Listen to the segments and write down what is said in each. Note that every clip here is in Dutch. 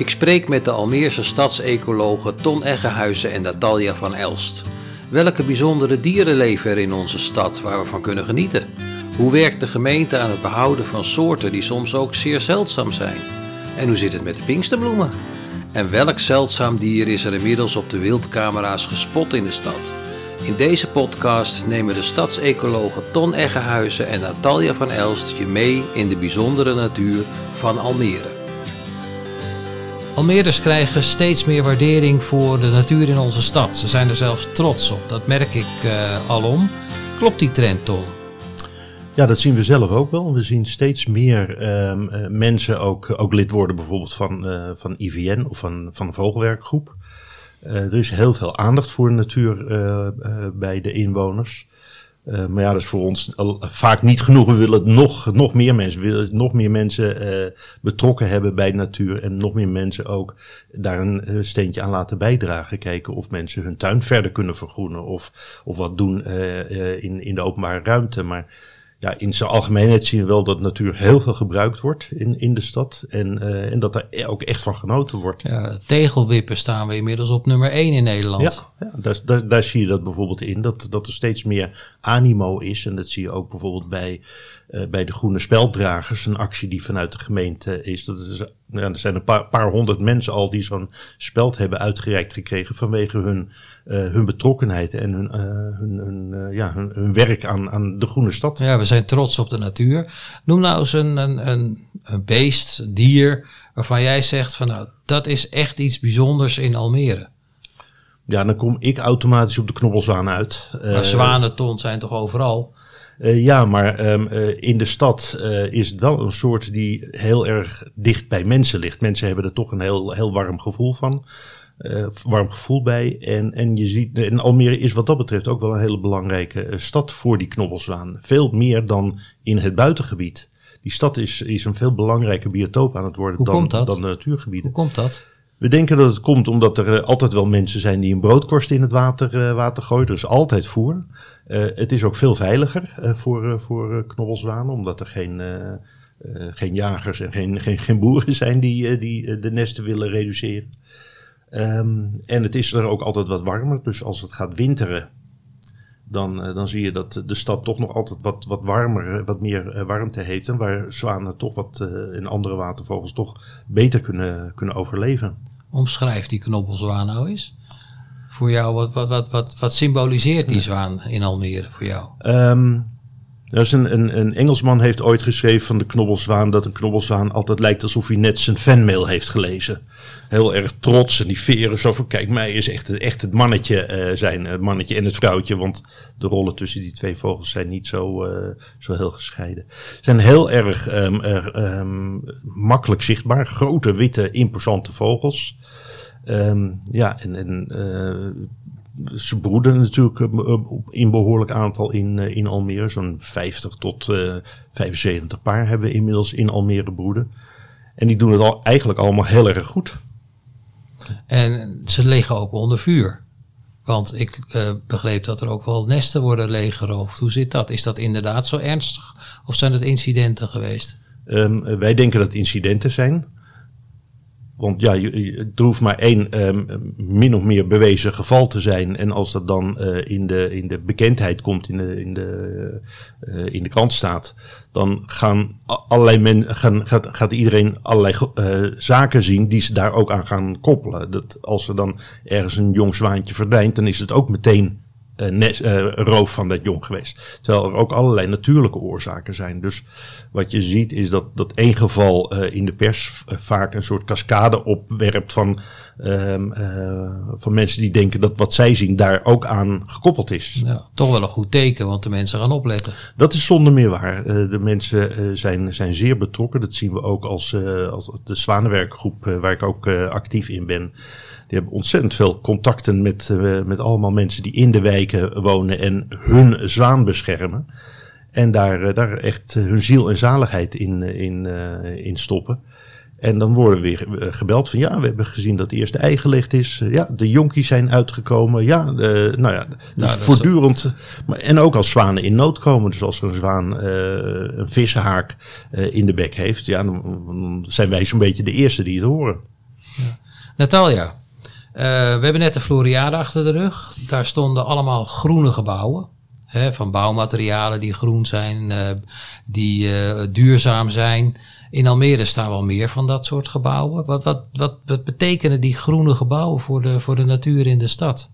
Ik spreek met de Almeerse stadsecologen Ton Eggehuizen en Natalia van Elst. Welke bijzondere dieren leven er in onze stad waar we van kunnen genieten? Hoe werkt de gemeente aan het behouden van soorten die soms ook zeer zeldzaam zijn? En hoe zit het met de pinksterbloemen? En welk zeldzaam dier is er inmiddels op de wildcamera's gespot in de stad? In deze podcast nemen de stadsecologen Ton Eggehuizen en Natalia van Elst je mee in de bijzondere natuur van Almere. Almeerders krijgen steeds meer waardering voor de natuur in onze stad. Ze zijn er zelfs trots op. Dat merk ik uh, alom. Klopt die trend, Tom? Ja, dat zien we zelf ook wel. We zien steeds meer uh, mensen ook, ook lid worden bijvoorbeeld van, uh, van IVN of van, van een vogelwerkgroep. Uh, er is heel veel aandacht voor de natuur bij de inwoners. Maar ja, dat is voor ons vaak niet genoeg. We willen nog, nog meer mensen, willen nog meer mensen betrokken hebben bij de natuur. En nog meer mensen ook daar een steentje aan laten bijdragen. Kijken of mensen hun tuin verder kunnen vergroenen. Of, of wat doen in, in de openbare ruimte. Maar ja, in zijn algemeenheid zien we wel dat natuur heel veel gebruikt wordt in, in de stad. En, uh, en dat er ook echt van genoten wordt. Ja, tegelwippen staan we inmiddels op nummer 1 in Nederland. Ja, ja daar, daar, daar, zie je dat bijvoorbeeld in. Dat, dat er steeds meer animo is. En dat zie je ook bijvoorbeeld bij, uh, bij de groene spelddragers. Een actie die vanuit de gemeente is. Dat is ja, er zijn een paar, paar honderd mensen al die zo'n speld hebben uitgereikt gekregen vanwege hun, hun betrokkenheid en hun, uh, hun, hun, uh, ja, hun, hun, werk aan, aan de groene stad. Ja, we zijn trots op de natuur. Noem nou eens een, een, een, een beest, een dier, waarvan jij zegt van nou, dat is echt iets bijzonders in Almere. Ja, dan kom ik automatisch op de knobbelzwaan uit. Maar zwanenton zijn toch overal? Uh, ja, maar um, uh, in de stad uh, is het wel een soort die heel erg dicht bij mensen ligt. Mensen hebben er toch een heel, heel warm gevoel van. Warm gevoel bij. En, en je ziet, en Almere is wat dat betreft ook wel een hele belangrijke stad voor die knobbelzwaan. Veel meer dan in het buitengebied. Die stad is, is een veel belangrijker biotoop aan het worden dan, dan de natuurgebieden. Hoe komt dat? We denken dat het komt omdat er uh, altijd wel mensen zijn die een broodkorst in het water, water gooien. Er is altijd voer. Het is ook veel veiliger voor, voor knobbelzwanen, omdat er geen, geen jagers en geen, geen, geen boeren zijn die, die de nesten willen reduceren. Um, en het is er ook altijd wat warmer. Dus als het gaat winteren, dan, dan zie je dat de stad toch nog altijd wat, wat warmer, wat meer warmte heeft. En waar zwanen toch wat in andere watervogels toch beter kunnen, kunnen overleven. Omschrijf die knobbelzwaan nou eens. Voor jou, wat, wat, wat, wat, wat symboliseert die zwaan in Almere voor jou? Um, dus een, een, een, Engelsman heeft ooit geschreven van de knobbelzwaan dat een knobbelzwaan altijd lijkt alsof hij net zijn fanmail heeft gelezen. Heel erg trots en die veren zo van kijk mij is echt, het mannetje uh, zijn, het mannetje en het vrouwtje. Want de rollen tussen die twee vogels zijn niet zo, uh, zo heel gescheiden. Zijn heel erg um, um, makkelijk zichtbaar, grote witte imposante vogels. Um, ja, en, uh, ze broeden natuurlijk in behoorlijk aantal in, in Almere. Zo'n 50 tot uh, 75 paar hebben we inmiddels in Almere broeden. En die doen het al, eigenlijk allemaal heel erg goed. En ze liggen ook onder vuur. Want ik uh, begreep dat er ook wel nesten worden leeggeroofd. Hoe zit dat? Is dat inderdaad zo ernstig? Of zijn het incidenten geweest? Um, wij denken dat het incidenten zijn. Want ja, er hoeft maar één um, min of meer bewezen geval te zijn. En als dat dan uh, in, de, in de bekendheid komt, in de, in de, uh, in de krant staat, dan gaan allerlei men, gaan, gaat, gaat iedereen allerlei uh, zaken zien die ze daar ook aan gaan koppelen. Dat als er dan ergens een jong zwaantje verdwijnt, dan is het ook meteen nes, uh, roof van dat jong geweest. Terwijl er ook allerlei natuurlijke oorzaken zijn. Dus wat je ziet is dat, dat één geval uh, in de pers vaak een soort cascade opwerpt van, um, van mensen die denken dat wat zij zien daar ook aan gekoppeld is. Ja, toch wel een goed teken, want de mensen gaan opletten. Dat is zonder meer waar. de mensen zijn, zijn zeer betrokken. Dat zien we ook als, als de Zwanenwerkgroep, waar ik ook actief in ben. Die hebben ontzettend veel contacten met, uh, met allemaal mensen die in de wijken wonen en hun zwaan beschermen. En daar, uh, daar echt hun ziel en zaligheid in, in, in stoppen. En dan worden we weer eh, gebeld van ja, we hebben gezien dat de eerste ei gelegd is. Eh, ja, de jonkies zijn uitgekomen. Ja, de, nou ja, dus Nou, is- voortdurend. Maar, en ook als zwanen in nood komen. Dus als er een zwaan eh, een vissenhaak eh, in de bek heeft. Ja, dan, dan zijn wij zo'n beetje de eerste die het horen. Natalia, eh, we hebben net de Floriade achter de rug. Daar stonden allemaal groene gebouwen. Hè, van bouwmaterialen die groen zijn, eh, die eh, duurzaam zijn. In Almere staan wel meer van dat soort gebouwen. Wat, wat, wat, wat betekenen die groene gebouwen voor de, voor de natuur in de stad?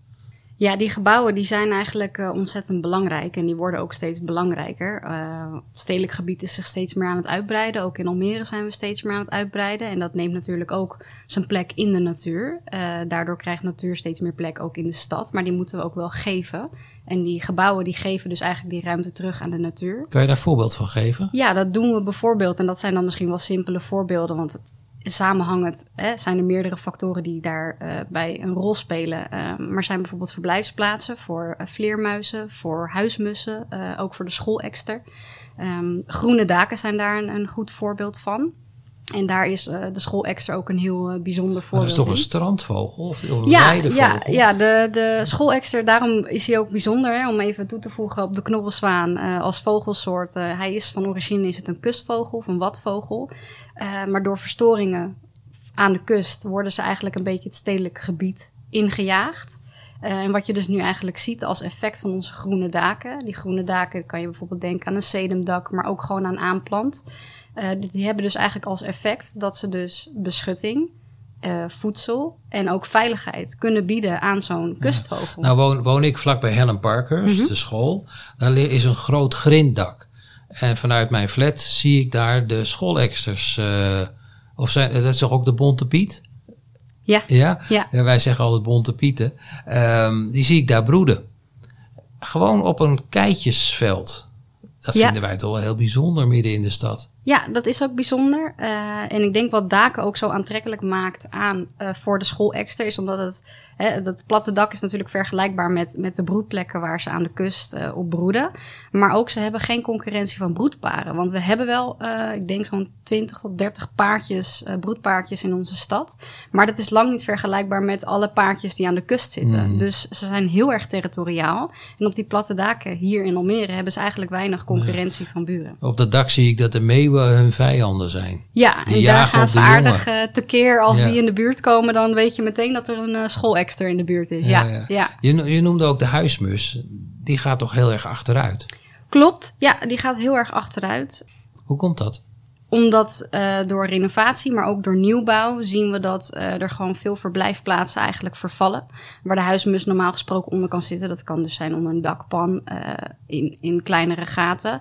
Ja, die gebouwen die zijn eigenlijk eh, ontzettend belangrijk en die worden ook steeds belangrijker. Eh, het stedelijk gebied is zich steeds meer aan het uitbreiden. Ook in Almere zijn we steeds meer aan het uitbreiden. En dat neemt natuurlijk ook zijn plek in de natuur. Eh, daardoor krijgt natuur steeds meer plek ook in de stad. Maar die moeten we ook wel geven. En die gebouwen die geven dus eigenlijk die ruimte terug aan de natuur. Kan je daar voorbeeld van geven? Ja, dat doen we bijvoorbeeld. En dat zijn dan misschien wel simpele voorbeelden, want het samenhangend hè, zijn er meerdere factoren die daarbij bij een rol spelen. Eh, maar zijn bijvoorbeeld verblijfsplaatsen voor eh, vleermuizen, voor huismussen, eh, ook voor de schoolekster. Ehm, groene daken zijn daar een, een goed voorbeeld van. En daar is eh, de schoolekster ook een heel eh, bijzonder Maar voorbeeld dat is toch in. een strandvogel of een Ja, ja, ja de, de schoolekster, daarom is hij ook bijzonder. Hè, om even toe te voegen op de knobbelzwaan eh, als vogelsoort. hij is van origine is het een kustvogel of een watvogel. Maar door verstoringen aan de kust worden ze eigenlijk een beetje het stedelijk gebied ingejaagd. En wat je dus nu eigenlijk ziet als effect van onze groene daken. Die groene daken kan je bijvoorbeeld denken aan een sedumdak, maar ook gewoon aan aanplant. Eh, die, hebben dus eigenlijk als effect dat ze dus beschutting, eh, voedsel en ook veiligheid kunnen bieden aan zo'n kustvogel. Nou woon, woon ik vlakbij Helen Parkers, Mhm. de school. Daar is een groot grinddak. En vanuit mijn flat zie ik daar de schooleksters. eh, of zijn, dat is toch ook de bonte piet? Ja. Ja? Ja. Ja, wij zeggen altijd bonte pieten. Ehm, die zie ik daar broeden. Gewoon op een keitjesveld. Dat Ja. vinden wij toch wel heel bijzonder midden in de stad. Ja, dat is ook bijzonder. Eh, en ik denk wat daken ook zo aantrekkelijk maakt aan eh, voor de schoolekster is omdat het, hè, dat platte dak is natuurlijk vergelijkbaar met, met de broedplekken waar ze aan de kust eh, op broeden. Maar ook ze hebben geen concurrentie van broedparen. Want we hebben wel, eh, ik denk zo'n 20 tot 30 paardjes, eh, broedpaardjes in onze stad. Maar dat is lang niet vergelijkbaar met alle paardjes die aan de kust zitten. Mhm. Dus ze zijn heel erg territoriaal. En op die platte daken hier in Almere hebben ze eigenlijk weinig concurrentie van buren. Op dat dak zie ik dat de meeuwen hun vijanden zijn. Ja, Die en daar gaan ze aardig eh, tekeer als Ja. die in de buurt komen. Dan weet je meteen dat er een eh, schoolekster in de buurt is. Ja, Ja. Je, je noemde ook de huismus. Die gaat toch heel erg achteruit. klopt. Ja, die gaat heel erg achteruit. Hoe komt dat? Omdat eh, door renovatie, maar ook door nieuwbouw, zien we dat eh, er gewoon veel verblijfplaatsen eigenlijk vervallen. Waar de huismus normaal gesproken onder kan zitten. Dat kan dus zijn onder een dakpan, eh, in, in kleinere gaten.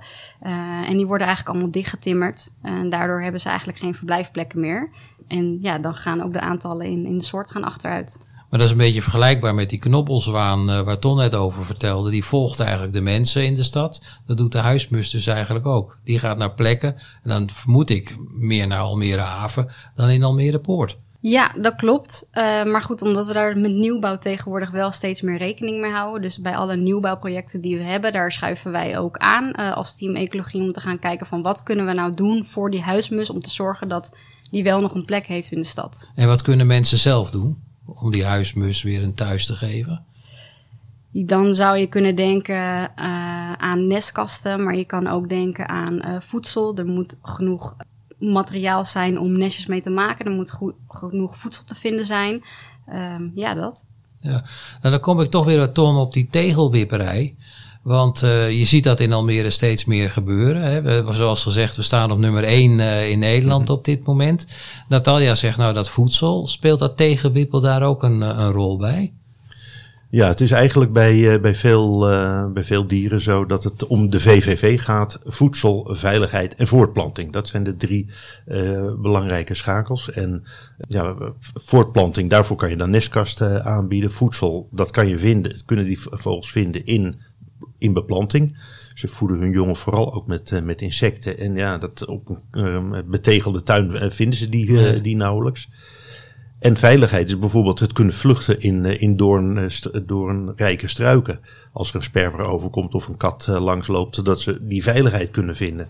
En die worden eigenlijk allemaal dichtgetimmerd. En daardoor hebben ze eigenlijk geen verblijfplekken meer. En ja, dan gaan ook de aantallen in, in soort gaan achteruit. Maar dat is een beetje vergelijkbaar met die knobbelzwaan eh, waar Ton net over vertelde. Die volgt eigenlijk de mensen in de stad. Dat doet de huismus dus eigenlijk ook. Die gaat naar plekken, en dan vermoed ik meer naar Almere Haven dan in Almere Poort. Ja, dat klopt. Eh, maar goed, omdat we daar met nieuwbouw tegenwoordig wel steeds meer rekening mee houden. Dus bij alle nieuwbouwprojecten die we hebben, daar schuiven wij ook aan eh, als team ecologie om te gaan kijken van wat kunnen we nou doen voor die huismus om te zorgen dat die wel nog een plek heeft in de stad. En wat kunnen mensen zelf doen om die huismus weer een thuis te geven? Dan zou je kunnen denken eh, aan nestkasten, maar je kan ook denken aan eh, voedsel. Er moet genoeg materiaal zijn om nestjes mee te maken. Er moet goed, genoeg voedsel te vinden zijn. Ehm, ja, dat. Nou, dan kom ik toch weer wat Ton op die tegelwipperij. Want eh, je ziet dat in Almere steeds meer gebeuren. Hè. We, zoals gezegd, we staan op nummer 1 in Nederland op dit moment. Natalia zegt nou dat voedsel. Speelt dat tegenwippel daar ook een, eh, een rol bij? Ja, het is eigenlijk bij, eh, bij, veel, eh, bij veel dieren zo dat het om de VVV gaat: voedsel, veiligheid en voortplanting. Dat zijn de drie eh, belangrijke schakels. En ja, voortplanting, daarvoor kan je dan nestkasten aanbieden. Voedsel, dat kan je vinden, kunnen die vogels vinden in, in beplanting. Ze voeden hun jongen vooral ook met, eh, met insecten. En ja, dat op een eh, betegelde tuin eh, vinden ze die, eh, die nauwelijks. En veiligheid is bijvoorbeeld het kunnen vluchten in, in doorn, st- doornrijke struiken. Als er een sperwer overkomt of een kat eh, langsloopt, dat ze die veiligheid kunnen vinden.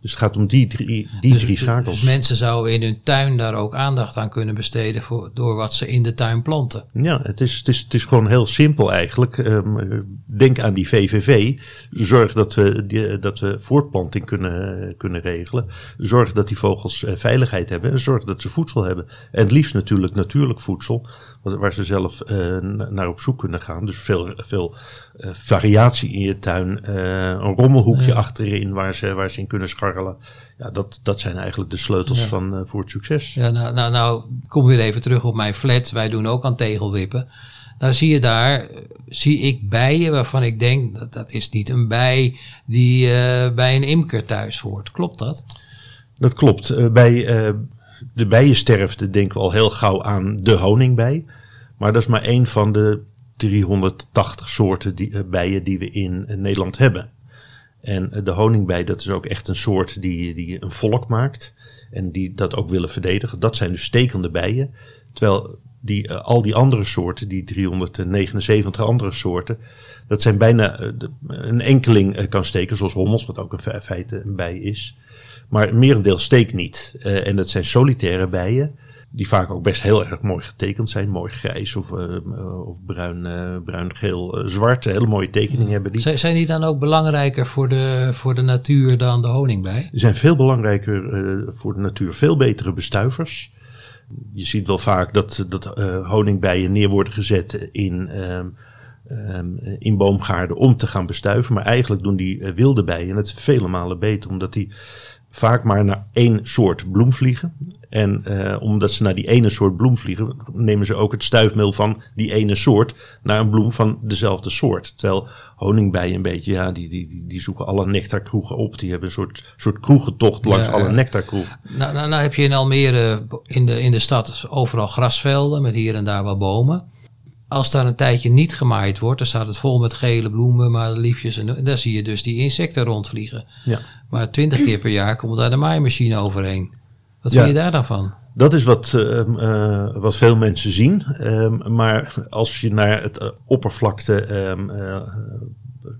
Dus het gaat om die drie, die dus, drie schakels. Dus mensen zouden in hun tuin daar ook aandacht aan kunnen besteden voor, door wat ze in de tuin planten. Ja, het is, het is, het is gewoon heel simpel eigenlijk. Um, denk aan die VVV. Zorg dat we, die, dat we voortplanting kunnen, kunnen regelen. Zorg dat die vogels uh, veiligheid hebben. En zorg dat ze voedsel hebben. En het liefst natuurlijk natuurlijk voedsel. Waar ze zelf uh, naar op zoek kunnen gaan. Dus veel, veel uh, variatie in je tuin. een rommelhoekje ja. achterin waar ze, waar ze in kunnen scharrelen. Ja, dat, dat zijn eigenlijk de sleutels ja. van, voor het succes. Ja, nou, nou, nou, kom weer even terug op mijn flat. Wij doen ook aan tegelwippen. Nou zie je daar, zie ik bijen waarvan ik denk, dat, dat is niet een bij die uh, bij een imker thuis hoort. Klopt dat? Dat klopt. Uh, bij uh, de bijensterfte denken we al heel gauw aan de honingbij. Maar dat is maar één van de 380 soorten die, bijen die we in Nederland hebben. En de honingbij, dat is ook echt een soort die, die een volk maakt. En die dat ook willen verdedigen. Dat zijn dus stekende bijen. Terwijl die, uh, al die andere soorten, die 379 andere soorten, dat zijn bijna uh, de, een enkeling uh, kan steken, zoals hommels, wat ook in feite een bij is. Maar merendeel steekt niet. en dat zijn solitaire bijen die vaak ook best heel erg mooi getekend zijn. Mooi grijs of, of bruin, bruin, geel, zwart. Hele mooie tekeningen hebben die. Zijn die dan ook belangrijker voor de, voor de natuur dan de honingbij? Die zijn veel belangrijker voor de natuur. Veel betere bestuivers. Je ziet wel vaak dat, dat honingbijen neer worden gezet in, um, in boomgaarden om te gaan bestuiven. Maar eigenlijk doen die wilde bijen het vele malen beter. Omdat die vaak maar naar één soort bloem vliegen. En uh, omdat ze naar die ene soort bloem vliegen, nemen ze ook het stuifmeel van die ene soort naar een bloem van dezelfde soort. Terwijl honingbijen een beetje, ja, die, die, die, die zoeken alle nectarkroegen op. Die hebben een soort, soort kroegentocht langs ja, alle nectarkroegen. Nou, nou, nou heb je in Almere in de, in de stad overal grasvelden met hier en daar wat bomen. Als daar een tijdje niet gemaaid wordt, dan staat het vol met gele bloemen, maar liefjes. En, en daar zie je dus die insecten rondvliegen. Ja. Maar twintig keer per jaar komt daar de maaimachine overheen. Wat ja. vind je daar dan van? Dat is wat, uh, uh, wat veel mensen zien. Um, maar als je naar het uh, oppervlakte um,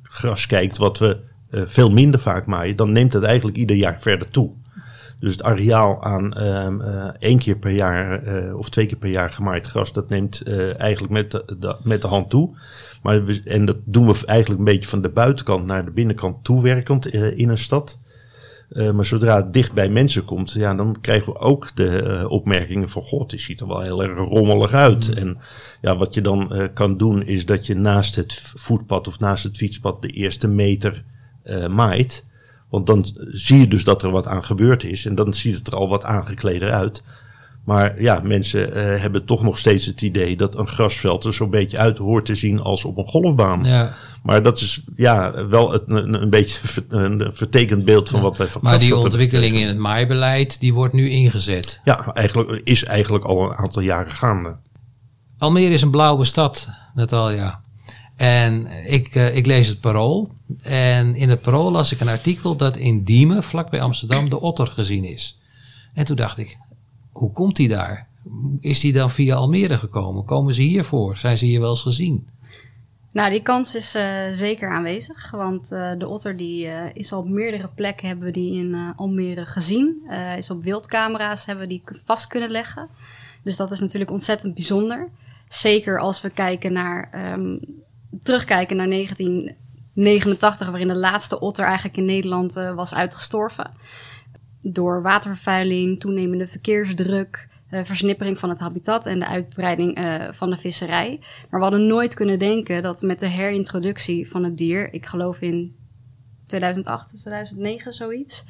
gras kijkt, wat we veel minder vaak maaien, dan neemt het eigenlijk ieder jaar verder toe. Dus het areaal aan um, één keer per jaar of twee keer per jaar gemaaid gras, dat neemt eigenlijk met de, de, met de hand toe. Maar we, en dat doen we eigenlijk een beetje van de buitenkant naar de binnenkant toewerkend in een stad. Maar zodra het dicht bij mensen komt, ja, dan krijgen we ook de opmerkingen van: God, die ziet er wel heel erg rommelig uit. Mm. En ja, wat je dan kan doen, is dat je naast het voetpad of naast het fietspad de eerste meter maait. Want dan zie je dus dat er wat aan gebeurd is. En dan ziet het er al wat aangekleder uit. Maar ja, mensen uh, hebben toch nog steeds het idee dat een grasveld er zo'n beetje uit hoort te zien als op een golfbaan. Ja. Maar dat is ja, wel het, een, een beetje een vertekend beeld van ja. wat wij van Maar die ontwikkeling in het maaibeleid, die wordt nu ingezet. Ja, eigenlijk, is eigenlijk al een aantal jaren gaande. Almere is een blauwe stad, Natalia. En ik, uh, ik lees het parool. En in het parool las ik een artikel dat in Diemen, vlakbij Amsterdam, de otter gezien is. En toen dacht ik, hoe komt hij daar? Is hij dan via Almere gekomen? Komen ze hier voor? Zijn ze hier wel eens gezien? Nou, die kans is uh, zeker aanwezig. Want uh, de otter die, uh, is al op meerdere plekken hebben we die in Almere gezien. is op wildcamera's hebben we die vast kunnen leggen. Dus dat is natuurlijk ontzettend bijzonder. Zeker als we kijken naar, um, terugkijken naar 1989, waarin de laatste otter eigenlijk in Nederland was uitgestorven door watervervuiling, toenemende verkeersdruk, uh, versnippering van het habitat en de uitbreiding uh, van de visserij. Maar we hadden nooit kunnen denken dat met de herintroductie van het dier, ik geloof in 2008, 2009 zoiets.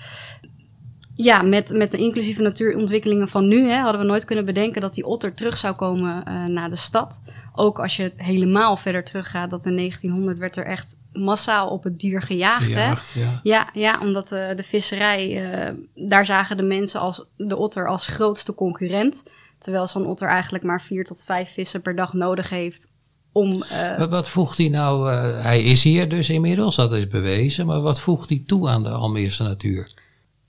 Ja, met, met de inclusieve natuurontwikkelingen van nu hè, hadden we nooit kunnen bedenken dat die otter terug zou komen uh, naar de stad. Ook als je helemaal verder teruggaat, dat in 1900 werd er echt massaal op het dier gejaagd. gejaagd hè? Ja. ja, ja, omdat uh, de visserij, uh, daar zagen de mensen als, de otter als grootste concurrent. Terwijl zo'n otter eigenlijk maar vier tot vijf vissen per dag nodig heeft om... Uh, wat, wat voegt hij nou, hij is hier dus inmiddels, dat is bewezen. Maar wat voegt hij toe aan de Almeerse natuur?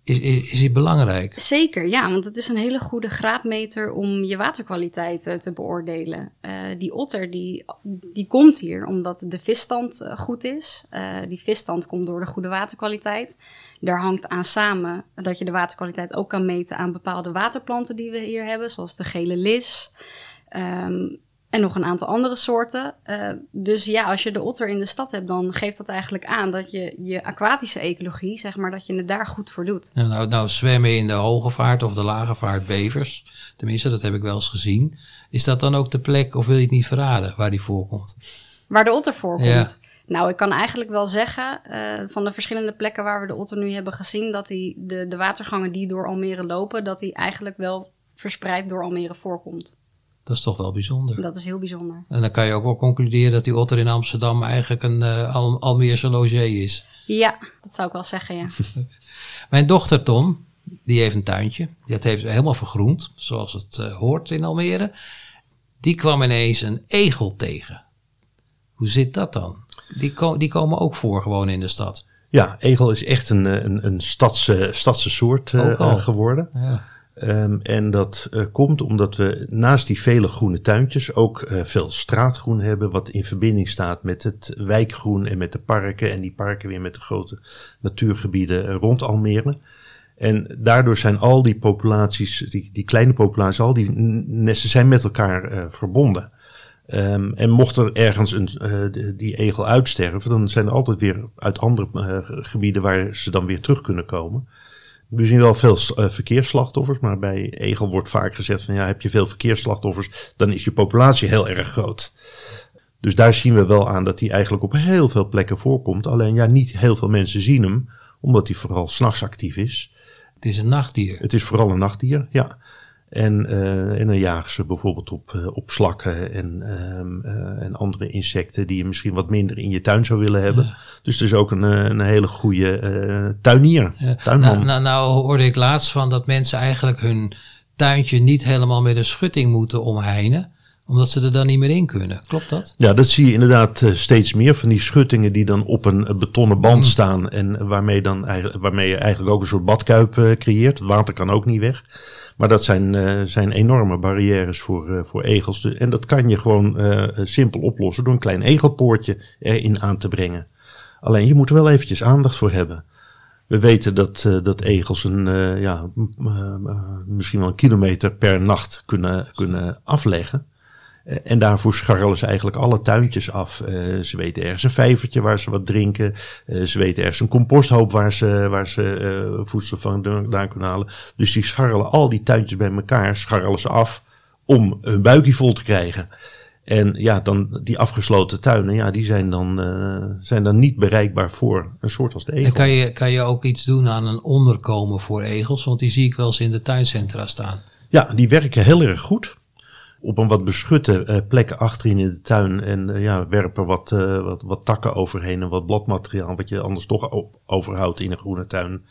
Is, is, is die belangrijk? Zeker, ja, want het is een hele goede graadmeter om je waterkwaliteit eh, te beoordelen. Eh, die otter die, die komt hier omdat de visstand eh, goed is. Die visstand komt door de goede waterkwaliteit. Daar hangt aan samen dat je de waterkwaliteit ook kan meten aan bepaalde waterplanten die we hier hebben, zoals de gele lis. Ehm, en nog een aantal andere soorten. Eh, dus ja, als je de otter in de stad hebt, dan geeft dat eigenlijk aan dat je je aquatische ecologie, zeg maar, dat je het daar goed voor doet. Nou, nou, nou zwemmen in de hoge vaart of de lage vaart bevers. Tenminste, dat heb ik wel eens gezien. Is dat dan ook de plek, of wil je het niet verraden, waar die voorkomt? Waar de otter voorkomt. Ja. Nou, ik kan eigenlijk wel zeggen, eh, van de verschillende plekken waar we de otter nu hebben gezien, dat die, de, de watergangen die door Almere lopen, dat die eigenlijk wel verspreid door Almere voorkomt. Dat is toch wel bijzonder. Dat is heel bijzonder. En dan kan je ook wel concluderen dat die otter in Amsterdam eigenlijk een eh, Al Almeerse logé is. Ja, dat zou ik wel zeggen, ja. Mijn dochter Tom, die heeft een tuintje. Dat heeft ze helemaal vergroend, zoals het eh, hoort in Almere. Die kwam ineens een egel tegen. Hoe zit dat dan? Die, ko- die komen ook voor gewoon in de stad. Ja, egel is echt een, eh, een, een stadse, stadse soort geworden. Ja. Ehm, en dat eh, komt omdat we naast die vele groene tuintjes ook eh, veel straatgroen hebben, wat in verbinding staat met het wijkgroen en met de parken en die parken weer met de grote natuurgebieden eh, rond Almere. En daardoor zijn al die populaties, die, die kleine populaties, al die nesten zijn met elkaar verbonden. Ehm, en mocht er ergens een, die egel uitsterven, dan zijn er altijd weer uit andere gebieden waar ze dan weer terug kunnen komen. We zien wel veel eh, verkeersslachtoffers, maar bij egel wordt vaak gezegd van ja, heb je veel verkeersslachtoffers, dan is je populatie heel erg groot. Dus daar zien we wel aan dat hij eigenlijk op heel veel plekken voorkomt. Alleen ja, niet heel veel mensen zien hem, omdat hij vooral s'nachts actief is. Het is een nachtdier. Het is vooral een nachtdier, ja. En, eh, en dan jagen ze bijvoorbeeld op, eh, op slakken en, ehm, eh, en andere insecten die je misschien wat minder in je tuin zou willen hebben. Dus het is ook een, een hele goede tuinier, Ja. tuinman. Nou, nou, nou hoorde ik laatst van dat mensen eigenlijk hun tuintje niet helemaal met een schutting moeten omheinen. Omdat ze er dan niet meer in kunnen. Klopt dat? Ja, dat zie je inderdaad steeds meer van die schuttingen die dan op een betonnen band staan. En waarmee, dan eigenlijk, waarmee je eigenlijk ook een soort badkuip creëert. Het water kan ook niet weg. Maar dat zijn, eh, zijn enorme barrières voor, eh, voor egels. Dus- En dat kan je gewoon eh, simpel oplossen door een klein egelpoortje erin aan te brengen. Alleen je moet er wel eventjes aandacht voor hebben. We weten dat, dat egels een, ja, misschien wel een kilometer per nacht kunnen, kunnen afleggen. Eh, En daarvoor scharrelen ze eigenlijk alle tuintjes af. Eh, ze weten ergens een vijvertje waar ze wat drinken. Eh, ze weten ergens een composthoop waar ze, waar ze voedsel vandaan kunnen halen. Dus die scharrelen al die tuintjes bij elkaar, scharrelen ze af om hun buikje vol te krijgen. En ja, dan die afgesloten tuinen, ja, die zijn dan, zijn dan niet bereikbaar voor een soort als de egel. En kan je, kan je ook iets doen aan een onderkomen voor egels? Want die zie ik wel eens in de tuincentra staan. Ja, die werken heel erg goed. Op een wat beschutte eh, plek achterin in de tuin. En eh, ja, werpen wat, eh, wat, wat takken overheen en wat bladmateriaal. Wat je anders toch op, overhoudt in een groene tuin.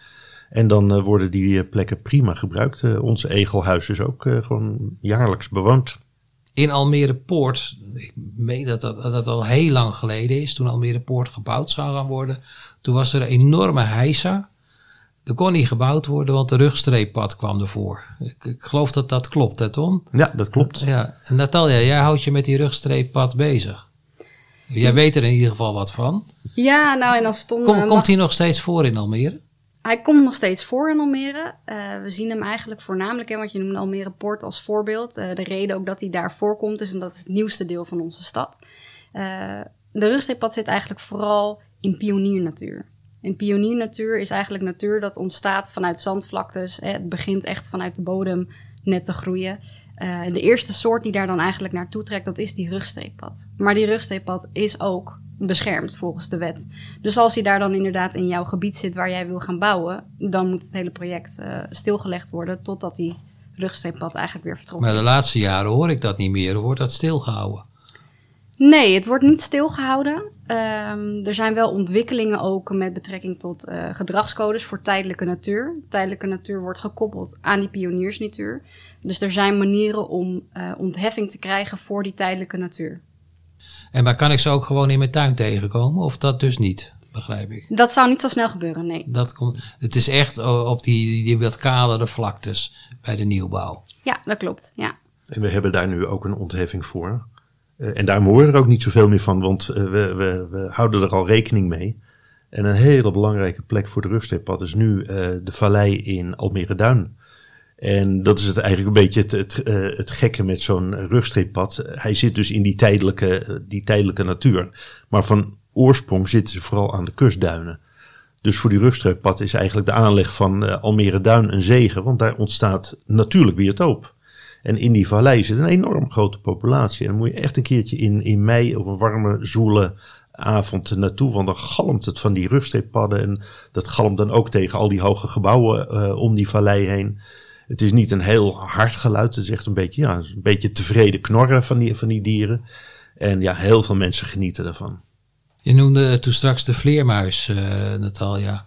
En dan worden die plekken prima gebruikt. Onze egelhuis is ook gewoon jaarlijks bewoond. In Almere Poort, ik meen dat, dat dat al heel lang geleden is, toen Almere Poort gebouwd zou gaan worden. Toen was er een enorme heisa. Er kon niet gebouwd worden, want de rugstreeppad kwam ervoor. Ik, ik geloof dat dat klopt, hè Tom? Ja, dat klopt. Ja, en Natalia, jij houdt je met die rugstreeppad bezig. Jij weet er in ieder geval wat van. Ja, nou en als Tom... Kom, eh, komt mag- hij nog steeds voor in Almere? Hij komt nog steeds voor in Almere. Eh, we zien hem eigenlijk voornamelijk, hè, want je noemde Almere Poort als voorbeeld. Eh, de reden ook dat hij daar voorkomt is omdat het het nieuwste deel van onze stad. Eh, de rugstreeppad zit eigenlijk vooral in pioniernatuur. En pioniernatuur is eigenlijk natuur dat ontstaat vanuit zandvlaktes. Hè. Het begint echt vanuit de bodem net te groeien. En de eerste soort die daar dan eigenlijk naartoe trekt, dat is die rugstreeppad. Maar die rugstreeppad is ook beschermd volgens de wet. Dus als hij daar dan inderdaad in jouw gebied zit waar jij wil gaan bouwen, dan moet het hele project eh, stilgelegd worden totdat die rugstreeppad eigenlijk weer vertrokken Maar de laatste jaren hoor ik dat niet meer. Wordt dat stilgehouden? Nee, het wordt niet stilgehouden. Ehm, er zijn wel ontwikkelingen ook met betrekking tot eh, gedragscodes voor tijdelijke natuur. Tijdelijke natuur wordt gekoppeld aan die pioniersnatuur. Dus er zijn manieren om eh, ontheffing te krijgen voor die tijdelijke natuur. En maar kan ik ze ook gewoon in mijn tuin tegenkomen? Of dat dus niet? begrijp ik. Dat zou niet zo snel gebeuren, nee. Dat komt, het is echt op die, die wat kalere vlaktes bij de nieuwbouw. Ja, dat klopt. Ja. En we hebben daar nu ook een ontheffing voor. Eh, en daar horen we er ook niet zoveel meer van, want eh, we, we, we houden er al rekening mee. En een hele belangrijke plek voor de rugstreeppad is nu eh, de vallei in Almere Duin. En dat is het eigenlijk een beetje het, het, gekke met zo'n rugstreeppad. Hij zit dus in die tijdelijke, die tijdelijke natuur. Maar van oorsprong zitten ze vooral aan de kustduinen. Dus voor die rugstreeppad is eigenlijk de aanleg van Almere Duin een zegen. Want daar ontstaat natuurlijk biotoop. En in die vallei zit een enorm grote populatie. En dan moet je echt een keertje in, in mei op een warme, zoele avond naartoe. Want dan galmt het van die rugstreeppadden. En dat galmt dan ook tegen al die hoge gebouwen eh, om die vallei heen. Het is niet een heel hard geluid. Het is echt een beetje, ja, een beetje tevreden knorren van die, van die dieren. En ja, heel veel mensen genieten daarvan. Je noemde toen straks de vleermuis, eh Natalia.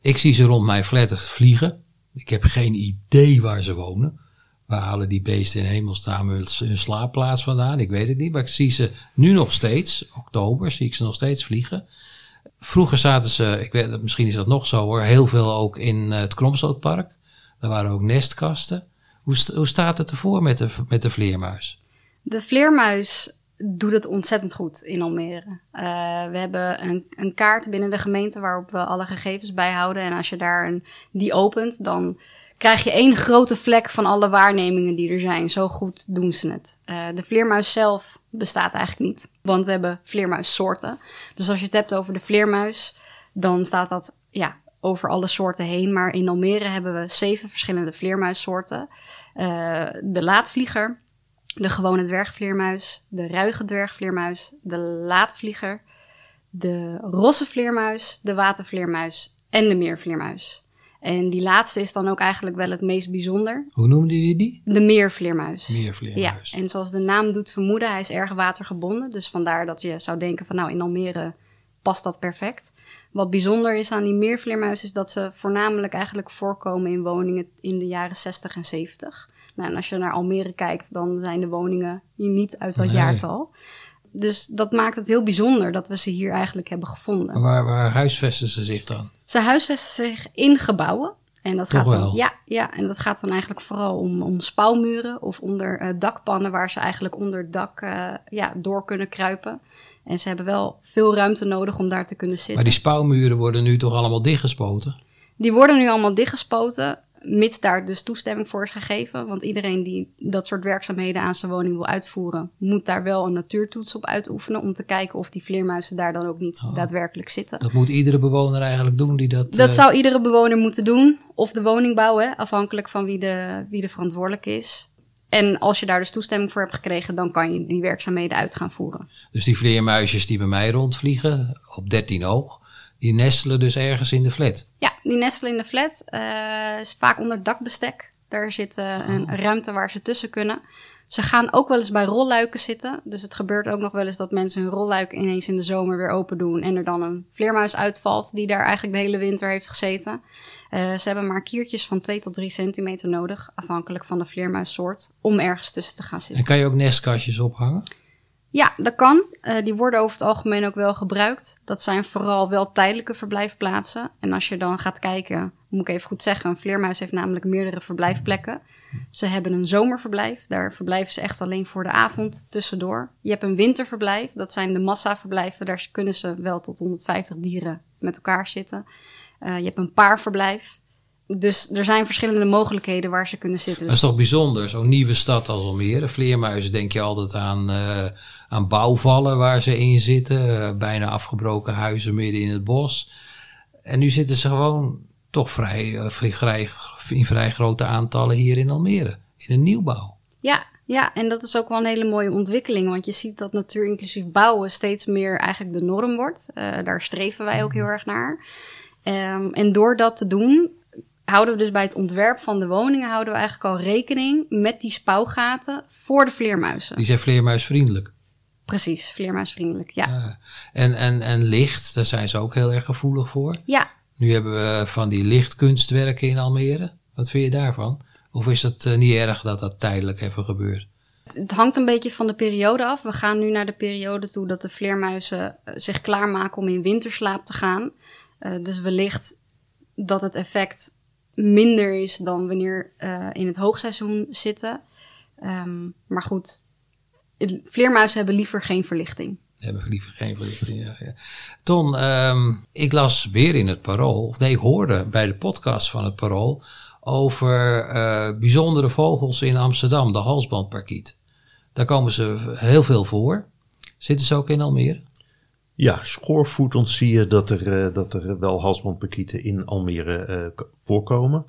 Ik zie ze rond mijn flat vliegen. Ik heb geen idee waar ze wonen. Waar halen die beesten in hemelsnaam hun slaapplaats vandaan? Ik weet het niet, maar ik zie ze nu nog steeds, oktober, zie ik ze nog steeds vliegen. Vroeger zaten ze, ik weet, misschien is dat nog zo hoor, heel veel ook in eh, het Kromstootpark. Daar waren ook nestkasten. Hoe, hoe staat het ervoor met de, met de vleermuis? De vleermuis doet het ontzettend goed in Almere. Eh, we hebben een, een kaart binnen de gemeente waarop we alle gegevens bijhouden. En als je daar een, die opent, dan krijg je één grote vlek van alle waarnemingen die er zijn. Zo goed doen ze het. Eh, de vleermuis zelf bestaat eigenlijk niet, want we hebben vleermuissoorten. Dus als je het hebt over de vleermuis, dan staat dat ja, over alle soorten heen. Maar in Almere hebben we zeven verschillende vleermuissoorten. Eh, de laatvlieger, de gewone dwergvleermuis, de ruige dwergvleermuis, de laatvlieger, de rosse vleermuis, de watervleermuis en de meervleermuis. En die laatste is dan ook eigenlijk wel het meest bijzonder. Hoe noemde je die? De meervleermuis. Meervleermuis. Ja, en zoals de naam doet vermoeden, hij is erg watergebonden. Dus vandaar dat je zou denken van nou, in Almere past dat perfect. Wat bijzonder is aan die meervleermuis is dat ze voornamelijk eigenlijk voorkomen in woningen in de jaren 60 en 70. Nou, en als je naar Almere kijkt, dan zijn de woningen hier niet uit dat Nee. jaartal. Dus dat maakt het heel bijzonder dat we ze hier eigenlijk hebben gevonden. Waar, waar huisvesten ze zich dan? Ze huisvesten zich in gebouwen. En dat Toch gaat dan, wel? Ja, ja, en dat gaat dan eigenlijk vooral om, om spouwmuren of onder eh, dakpannen waar ze eigenlijk onder het dak eh, ja, door kunnen kruipen. En ze hebben wel veel ruimte nodig om daar te kunnen zitten. Maar die spouwmuren worden nu toch allemaal dichtgespoten? Die worden nu allemaal dichtgespoten, mits daar dus toestemming voor is gegeven. Want iedereen die dat soort werkzaamheden aan zijn woning wil uitvoeren, moet daar wel een natuurtoets op uitoefenen om te kijken of die vleermuizen daar dan ook niet Oh. daadwerkelijk zitten. Dat moet iedere bewoner eigenlijk doen die dat... Dat eh, zou iedere bewoner moeten doen. Of de woningbouw, hè, afhankelijk van wie de, wie de verantwoordelijk is. En als je daar dus toestemming voor hebt gekregen, dan kan je die werkzaamheden uit gaan voeren. Dus die vleermuisjes die bij mij rondvliegen, op 13 oog, die nestelen dus ergens in de flat. Ja, die nestelen in de flat. eh, is vaak onder dakbestek. Daar zit eh, een ruimte waar ze tussen kunnen. Ze gaan ook wel eens bij rolluiken zitten. Dus het gebeurt ook nog wel eens dat mensen hun rolluik ineens in de zomer weer open doen. En er dan een vleermuis uitvalt die daar eigenlijk de hele winter heeft gezeten. Eh, ze hebben maar kiertjes van 2 tot 3 centimeter nodig, afhankelijk van de vleermuissoort, om ergens tussen te gaan En zitten. kan je ook nestkastjes ophangen? Ja, dat kan. Eh, die worden over het algemeen ook wel gebruikt. Dat zijn vooral wel tijdelijke verblijfplaatsen. En als je dan gaat kijken, moet ik even goed zeggen, een vleermuis heeft namelijk meerdere verblijfplekken. Ze hebben een zomerverblijf, daar verblijven ze echt alleen voor de avond tussendoor. Je hebt een winterverblijf, dat zijn de massaverblijven, daar kunnen ze wel tot 150 dieren met elkaar zitten. Eh, je hebt een paarverblijf. Dus er zijn verschillende mogelijkheden waar ze kunnen zitten. Dat is toch bijzonder, zo'n nieuwe stad als Almere. Vleermuizen denk je altijd aan, eh, aan bouwvallen waar ze in zitten. eh, bijna afgebroken huizen midden in het bos. En nu zitten ze gewoon toch vrij, eh, vrij, in vrij grote aantallen hier in Almere. In een nieuwbouw. Ja, ja, en dat is ook wel een hele mooie ontwikkeling. Want je ziet dat natuurinclusief bouwen steeds meer eigenlijk de norm wordt. Eh, daar streven wij ook heel erg naar. Ehm, en door dat te doen, houden we dus bij het ontwerp van de woningen... houden we eigenlijk al rekening met die spouwgaten voor de vleermuizen. Die zijn vleermuisvriendelijk. Precies, vleermuisvriendelijk, ja. Ja. En, en, en licht, daar zijn ze ook heel erg gevoelig voor. Ja, Nu hebben we van die lichtkunstwerken in Almere. Wat vind je daarvan? Of is het eh, niet erg dat dat tijdelijk even gebeurt? Het hangt een beetje van de periode af. We gaan nu naar de periode toe dat de vleermuizen eh, zich klaarmaken om in winterslaap te gaan. Uh, dus wellicht dat het effect minder is dan wanneer uh, in het hoogseizoen zitten. Um, maar goed, vleermuizen hebben liever geen verlichting. Hebben liever geen verlichting, ja. ja. Ton, um, ik las weer in het Parool, of nee, ik hoorde bij de podcast van het Parool over uh, bijzondere vogels in Amsterdam, de halsbandparkiet. Daar komen ze heel veel voor. Zitten ze ook in Almere? Ja, schoorvoetend zie je dat er, uh, dat er wel halsbandparkieten in Almere uh, voorkomen.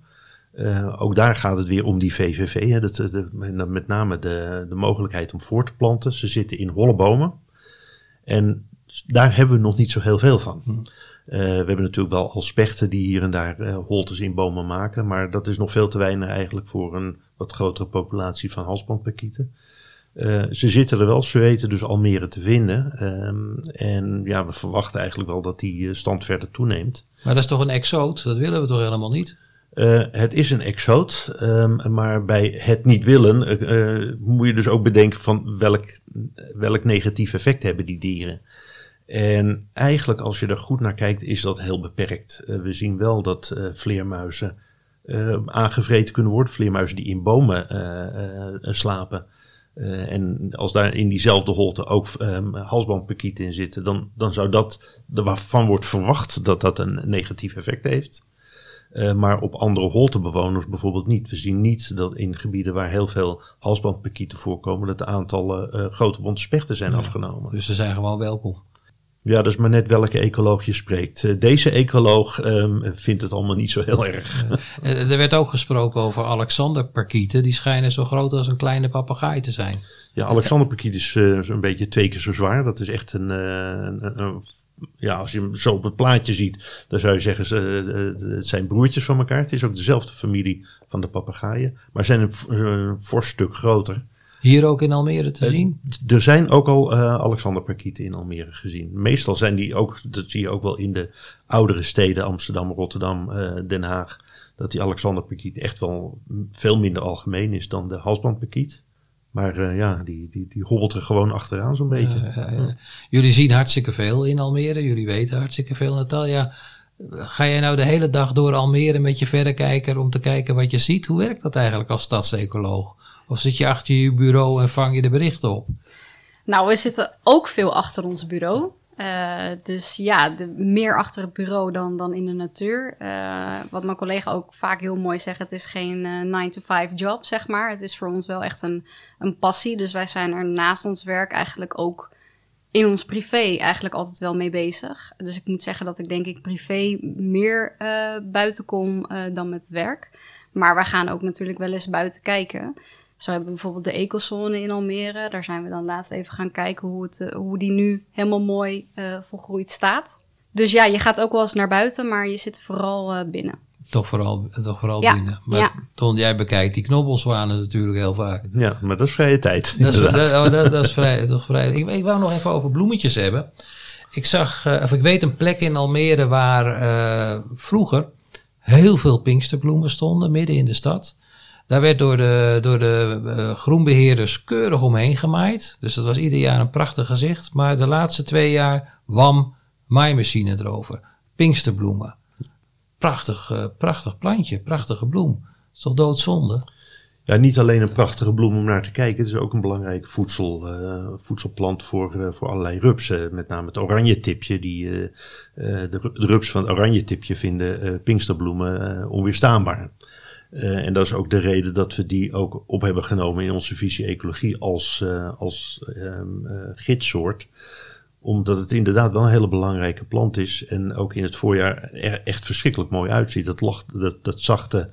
Uh, ook daar gaat het weer om die VVV. Hè, dat, de, met name de, de mogelijkheid om voor te planten. Ze zitten in holle bomen. En daar hebben we nog niet zo heel veel van. Hmm. Uh, we hebben natuurlijk wel al spechten die hier en daar uh, holtes in bomen maken. Maar dat is nog veel te weinig eigenlijk voor een wat grotere populatie van halsbandparkieten. Uh, ze zitten er wel, ze weten dus Almere te vinden. Um, en ja, we verwachten eigenlijk wel dat die stand verder toeneemt. Maar dat is toch een exoot? Dat willen we toch helemaal niet? Uh, het is een exoot, um, maar bij het niet willen uh, moet je dus ook bedenken van welk, welk negatief effect hebben die dieren. En eigenlijk als je er goed naar kijkt is dat heel beperkt. We zien wel dat vleermuizen aangevreten kunnen worden, vleermuizen die in bomen slapen. en als daar in diezelfde holte ook um, in zitten, dan, dan zou dat, waarvan wordt verwacht dat dat een negatief effect heeft. Uh, maar op andere holtebewoners bijvoorbeeld niet. We zien niet dat in gebieden waar heel veel halsbandparkieten voorkomen, dat de aantallen uh, grote bonte spechten zijn ja, afgenomen. Dus ze zijn gewoon welkom. Ja, dat is maar net welke ecoloog je spreekt. Uh, deze ecoloog um, vindt het allemaal niet zo heel erg. Er werd ook gesproken over Alexanderparkieten. Die schijnen zo groot als een kleine papegaai te zijn. Ja, Alexanderparkiet is een beetje twee keer zo zwaar. Dat is echt een, een, een ja, als je hem zo op het plaatje ziet, dan zou je zeggen, ze, uh, het zijn broertjes van elkaar. Het is ook dezelfde familie van de papegaaien, maar zijn een, een fors stuk groter. Hier ook in Almere te zien? Er zijn ook al uh, Alexanderparkieten in Almere gezien. Meestal zijn die ook, dat zie je ook wel in de oudere steden, Amsterdam, Rotterdam, Den Haag, dat die Alexanderparkiet echt wel veel minder algemeen is dan de halsbandparkiet. Maar uh, ja, die, die, die hobbelt er gewoon achteraan zo'n beetje. Uh, uh, jullie zien hartstikke veel in Almere. Jullie weten hartstikke veel. Natalia, ga jij nou de hele dag door Almere met je verrekijker om te kijken wat je ziet? Hoe werkt dat eigenlijk als stadsecoloog? Of zit je achter je bureau en vang je de berichten op? Nou, we zitten ook veel achter ons bureau. Uh, dus ja, meer achter het bureau dan, dan in de natuur. Uh, wat mijn collega ook vaak heel mooi zegt, het is geen 9-to-5 uh, job, zeg maar. Het is voor ons wel echt een, een passie. Dus wij zijn er naast ons werk eigenlijk ook in ons privé eigenlijk altijd wel mee bezig. Dus ik moet zeggen dat ik denk ik privé meer buiten kom dan met werk. Maar wij gaan ook natuurlijk wel eens buiten kijken. Zo hebben we bijvoorbeeld de ecozone in Almere. Daar zijn we dan laatst even gaan kijken hoe, het, uh, hoe die nu helemaal mooi uh, volgroeid staat. Dus ja, je gaat ook wel eens naar buiten, maar je zit vooral uh, binnen. Toch vooral, toch vooral ja, binnen. Maar ja. Ton, jij bekijkt die knobbelzwanen natuurlijk heel vaak. Ja, maar dat is vrije tijd. Dat is, dat, oh, dat, dat, is vrij, toch vrij. Ik, ik wou nog even over bloemetjes hebben. Ik zag, of ik weet een plek in Almere waar vroeger heel veel pinksterbloemen stonden, midden in de stad. Daar werd door de, door de uh, groenbeheerders keurig omheen gemaaid. Dus dat was ieder jaar een prachtig gezicht. Maar de laatste twee jaar wam maaimachine erover. Pinksterbloemen. Prachtig, uh, prachtig plantje, prachtige bloem. is toch doodzonde? Ja, niet alleen een prachtige bloem om naar te kijken. Het is ook een belangrijke voedsel, uh, voedselplant voor, voor allerlei rupsen. Met name het oranje tipje. Die, de, de rups van het oranje tipje vinden pinksterbloemen onweerstaanbaar. Uh, en dat is ook de reden dat we die ook op hebben genomen in onze visie ecologie als, uh, als um, uh, gidssoort. Omdat het inderdaad wel een hele belangrijke plant is. En ook in het voorjaar er echt verschrikkelijk mooi uitziet. Dat, lacht, dat, dat zachte,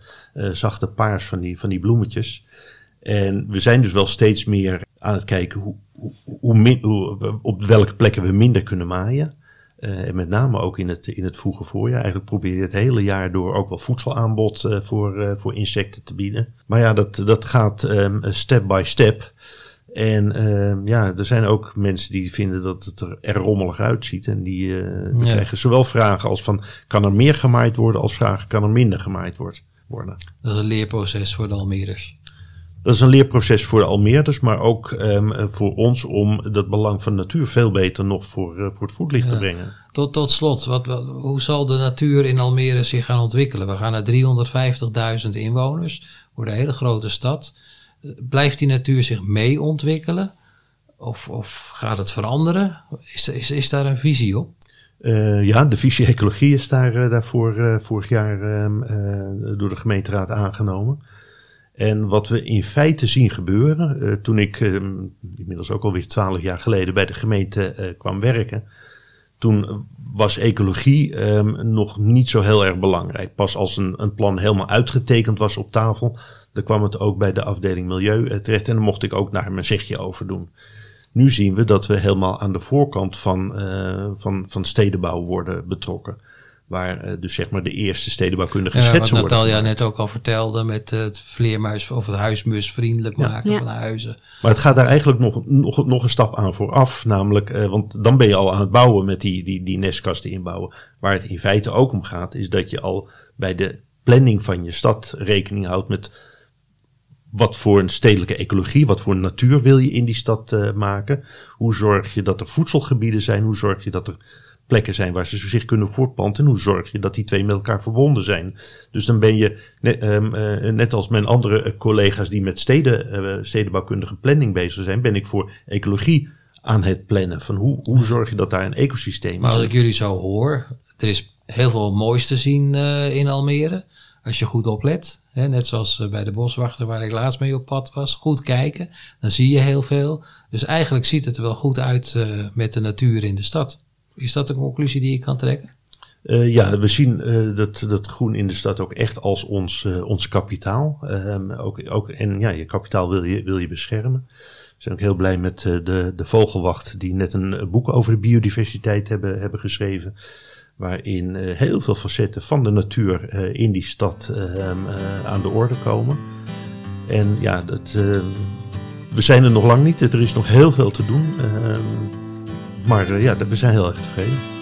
zachte paars van die, van die bloemetjes. En we zijn dus wel steeds meer aan het kijken hoe, hoe op welke plekken we minder kunnen maaien. Uh, en met name ook in het, in het vroege voorjaar. Eigenlijk probeer je het hele jaar door ook wel voedselaanbod uh, voor, uh, voor insecten te bieden. Maar ja, dat, dat gaat um, step by step. En ehm, ja, er zijn ook mensen die vinden dat het er, er rommelig uitziet. En die, ja. krijgen zowel vragen als van, kan er meer gemaaid worden? Als vragen, kan er minder gemaaid worden? Dat is een leerproces voor de Almeerders. Dat is een leerproces voor de Almeerders, maar ook ehm, voor ons om dat belang van de natuur veel beter nog voor, uh, voor het voetlicht te brengen. Tot, tot slot, wat, wat, hoe zal de natuur in Almere zich gaan ontwikkelen? We gaan naar 350.000 inwoners, wordt een hele grote stad. Blijft die natuur zich mee ontwikkelen? Of, of gaat het veranderen? Is, is, is daar een visie op? Uh, ja, de visie ecologie is daar, uh, daarvoor vorig jaar ehm, door de gemeenteraad aangenomen. En wat we in feite zien gebeuren, toen ik ehm, inmiddels ook alweer twaalf jaar geleden bij de gemeente kwam werken, toen was ecologie um, nog niet zo heel erg belangrijk. Pas als een, een, plan helemaal uitgetekend was op tafel, dan kwam het ook bij de afdeling milieu terecht en dan mocht ik ook daar mijn zegje over doen. Nu zien we dat we helemaal aan de voorkant van, van, van stedenbouw worden betrokken. Waar uh, dus zeg maar de eerste stedenbouwkundige ja, schetsen wat worden. Wat Natalia net ook al vertelde met het vleermuis of het huismus vriendelijk maken ja. van huizen. Maar het gaat daar eigenlijk nog, nog, nog een stap aan vooraf. Namelijk, uh, want dan ben je al aan het bouwen met die, die, die nestkasten inbouwen. Waar het in feite ook om gaat, is dat je al bij de planning van je stad rekening houdt met wat voor een stedelijke ecologie, wat voor natuur wil je in die stad uh, maken? Hoe zorg je dat er voedselgebieden zijn? Hoe zorg je dat er plekken zijn waar ze zich kunnen voortplanten? En hoe zorg je dat die twee met elkaar verbonden zijn? Dus dan ben je, net, um, uh, net als mijn andere uh, collega's die met steden, stedenbouwkundige planning bezig zijn, ben ik voor ecologie aan het plannen. Van hoe, hoe zorg je dat daar een ecosysteem is? Maar als ik jullie zo hoor, er is heel veel moois te zien in Almere als je goed oplet. Hè, net zoals eh, bij de boswachter waar ik laatst mee op pad was. Goed kijken, dan zie je heel veel. Dus eigenlijk ziet het er wel goed uit met de natuur in de stad. Is dat een conclusie die je kan trekken? Uh, ja, we zien uh, dat, dat groen in de stad ook echt als ons, uh, ons kapitaal. Um, ook, ook, en ja, je kapitaal wil je, wil je beschermen. We zijn ook heel blij met de, de Vogelwacht, die net een boek over de biodiversiteit hebben, hebben geschreven waarin heel veel facetten van de natuur in die stad uh, aan de orde komen. En ja, dat, we zijn er nog lang niet. Er is nog heel veel te doen. Maar ja, we zijn heel erg tevreden.